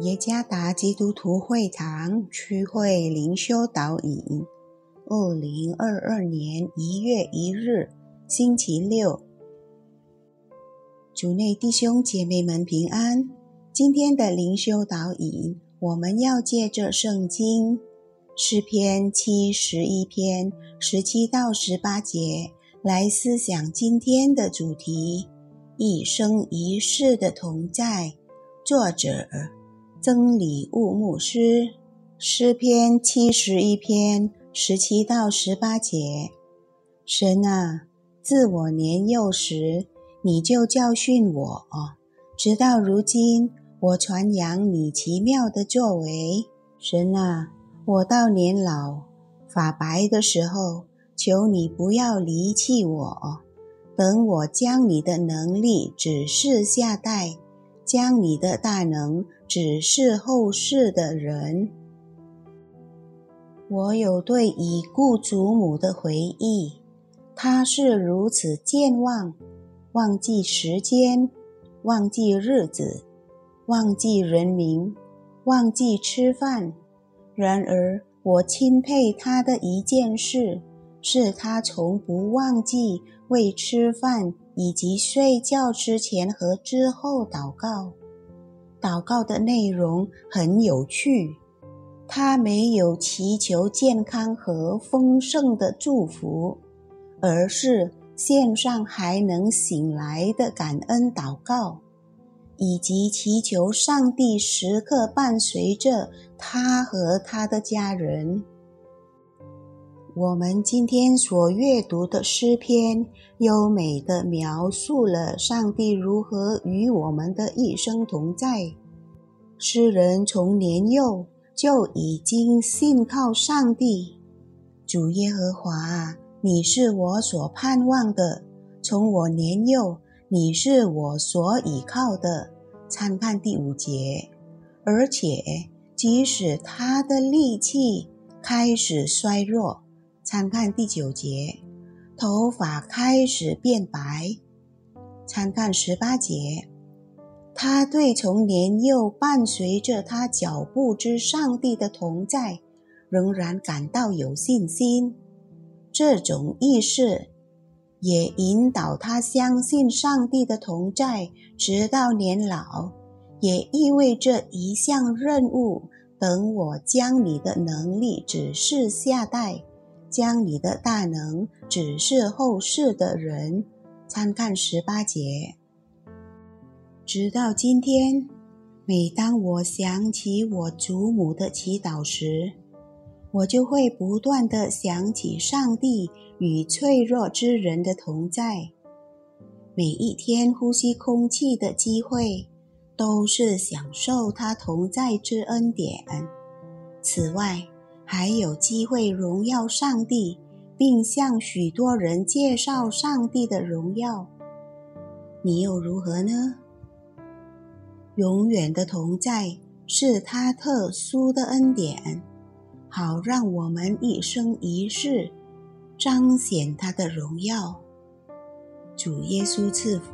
耶加达基督徒会堂区会灵修导引，二零二二年一月一日，星期六。主内弟兄姐妹们平安。今天的灵修导引，我们要借着圣经诗篇七十一篇十七到十八节来思想今天的主题：一生一世的同在。作者。曾礼物牧师诗篇七十一篇十七到十八节：神啊，自我年幼时，你就教训我，直到如今，我传扬你奇妙的作为。神啊，我到年老发白的时候，求你不要离弃我，等我将你的能力指示下代。将你的大能指示后世的人。我有对已故祖母的回忆，她是如此健忘，忘记时间，忘记日子，忘记人名，忘记吃饭。然而，我钦佩她的一件事，是她从不忘记为吃饭。以及睡觉之前和之后祷告，祷告的内容很有趣。他没有祈求健康和丰盛的祝福，而是献上还能醒来的感恩祷告，以及祈求上帝时刻伴随着他和他的家人。我们今天所阅读的诗篇，优美的描述了上帝如何与我们的一生同在。诗人从年幼就已经信靠上帝，主耶和华，你是我所盼望的；从我年幼，你是我所倚靠的。参看第五节。而且，即使他的力气开始衰弱。参看第九节，头发开始变白。参看十八节，他对从年幼伴随着他脚步之上帝的同在，仍然感到有信心。这种意识也引导他相信上帝的同在，直到年老，也意味着一项任务：等我将你的能力指示下代。将你的大能指示后世的人，参看十八节。直到今天，每当我想起我祖母的祈祷时，我就会不断的想起上帝与脆弱之人的同在。每一天呼吸空气的机会，都是享受他同在之恩典。此外，还有机会荣耀上帝，并向许多人介绍上帝的荣耀，你又如何呢？永远的同在是他特殊的恩典，好让我们一生一世彰显他的荣耀。主耶稣赐福。